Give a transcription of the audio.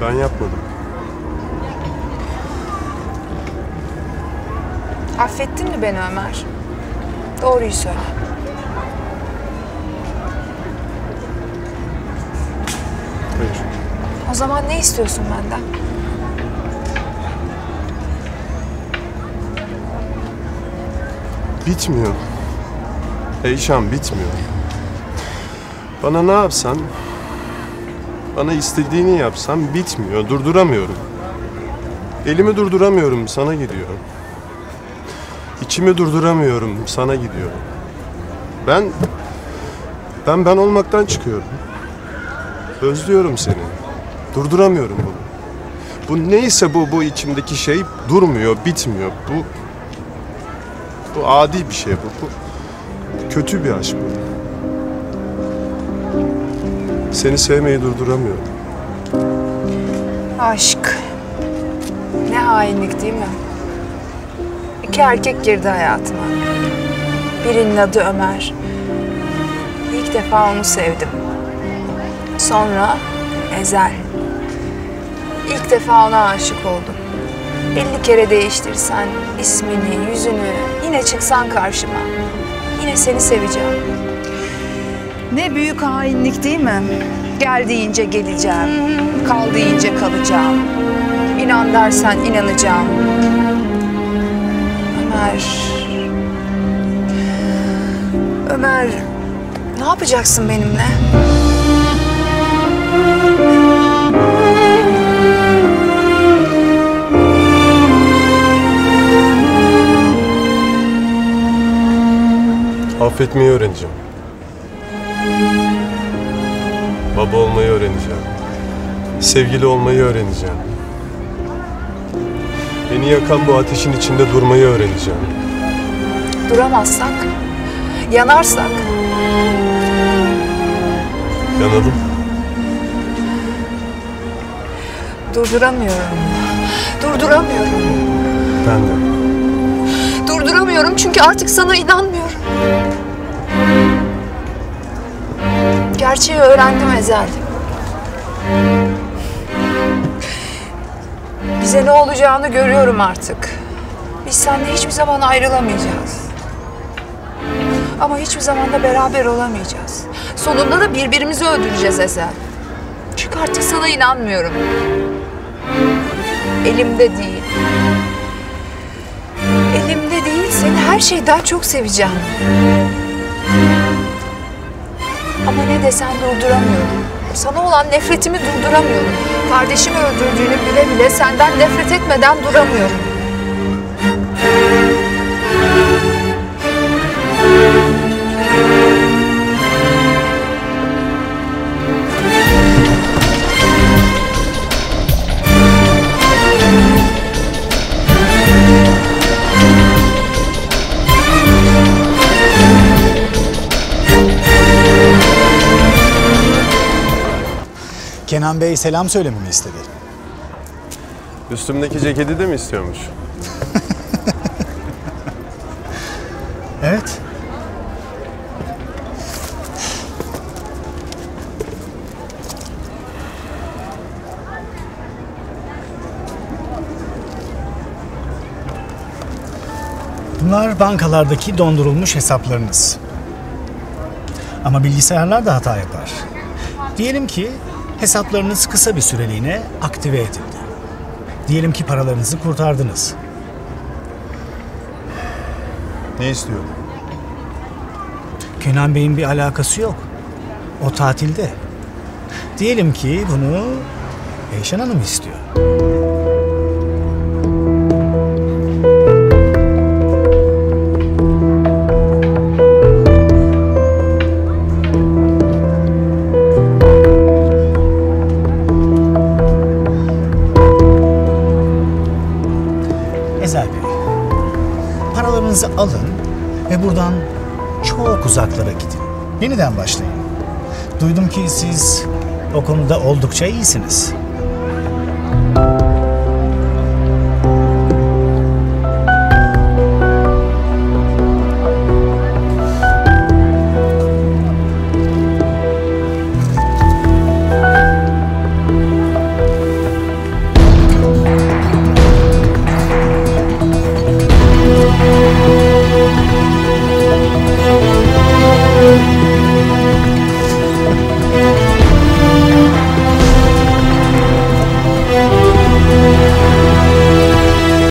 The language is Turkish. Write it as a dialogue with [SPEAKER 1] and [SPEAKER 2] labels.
[SPEAKER 1] Ben yapmadım.
[SPEAKER 2] Affettin mi beni Ömer? Doğruyu söyle.
[SPEAKER 1] Hayır.
[SPEAKER 2] O zaman ne istiyorsun benden?
[SPEAKER 1] Bitmiyor. Eyşan bitmiyor. Bana ne yapsan, bana istediğini yapsam bitmiyor. Durduramıyorum. Elimi durduramıyorum, sana gidiyor. İçimi durduramıyorum, sana gidiyor. Ben, ben ben olmaktan çıkıyorum. Özlüyorum seni. Durduramıyorum bunu. Bu neyse bu, bu içimdeki şey durmuyor, bitmiyor. Bu, bu adi bir şey bu. Bu kötü bir aşk bu. Seni sevmeyi durduramıyorum.
[SPEAKER 2] Aşk. Ne hainlik değil mi? İki erkek girdi hayatıma. Birinin adı Ömer. İlk defa onu sevdim. Sonra Ezel. İlk defa ona aşık oldum. Elli kere değiştirsen ismini, yüzünü, yine çıksan karşıma. Yine seni seveceğim. Ne büyük hainlik değil mi? Gel deyince geleceğim, kal deyince kalacağım. İnan dersen inanacağım. Ömer... Ömer, ne yapacaksın benimle?
[SPEAKER 1] Affetmeyi öğreneceğim. Baba olmayı öğreneceğim. Sevgili olmayı öğreneceğim. Beni yakan bu ateşin içinde durmayı öğreneceğim.
[SPEAKER 2] Duramazsak, yanarsak,
[SPEAKER 1] Yanalım.
[SPEAKER 2] durduramıyorum. Durduramıyorum.
[SPEAKER 1] Ben de.
[SPEAKER 2] Durduramıyorum çünkü artık sana inanmıyorum. Gerçeği öğrendim Ezel. Bize ne olacağını görüyorum artık. Biz seninle hiçbir zaman ayrılamayacağız. Ama hiçbir zaman da beraber olamayacağız. Sonunda da birbirimizi öldüreceğiz Ezel. Çünkü artık sana inanmıyorum. Elimde değil. Elimde değil, seni her şeyden çok seveceğim. Desen durduramıyorum. Sana olan nefretimi durduramıyorum. Kardeşimi öldürdüğünü bile bile senden nefret etmeden duramıyorum.
[SPEAKER 3] Kenan Bey selam söylememi istedi.
[SPEAKER 1] Üstümdeki ceketi de mi istiyormuş?
[SPEAKER 3] Evet. Bunlar bankalardaki dondurulmuş hesaplarınız. Ama bilgisayarlar da hata yapar. Diyelim ki hesaplarınız kısa bir süreliğine aktive edildi. Diyelim ki paralarınızı kurtardınız.
[SPEAKER 1] Ne istiyor?
[SPEAKER 3] Kenan Bey'in bir alakası yok. O tatilde. Diyelim ki bunu Eyşan Hanım istiyor. Bey, paralarınızı alın ve buradan çok uzaklara gidin. Yeniden başlayın. Duydum ki siz o konuda oldukça iyisiniz.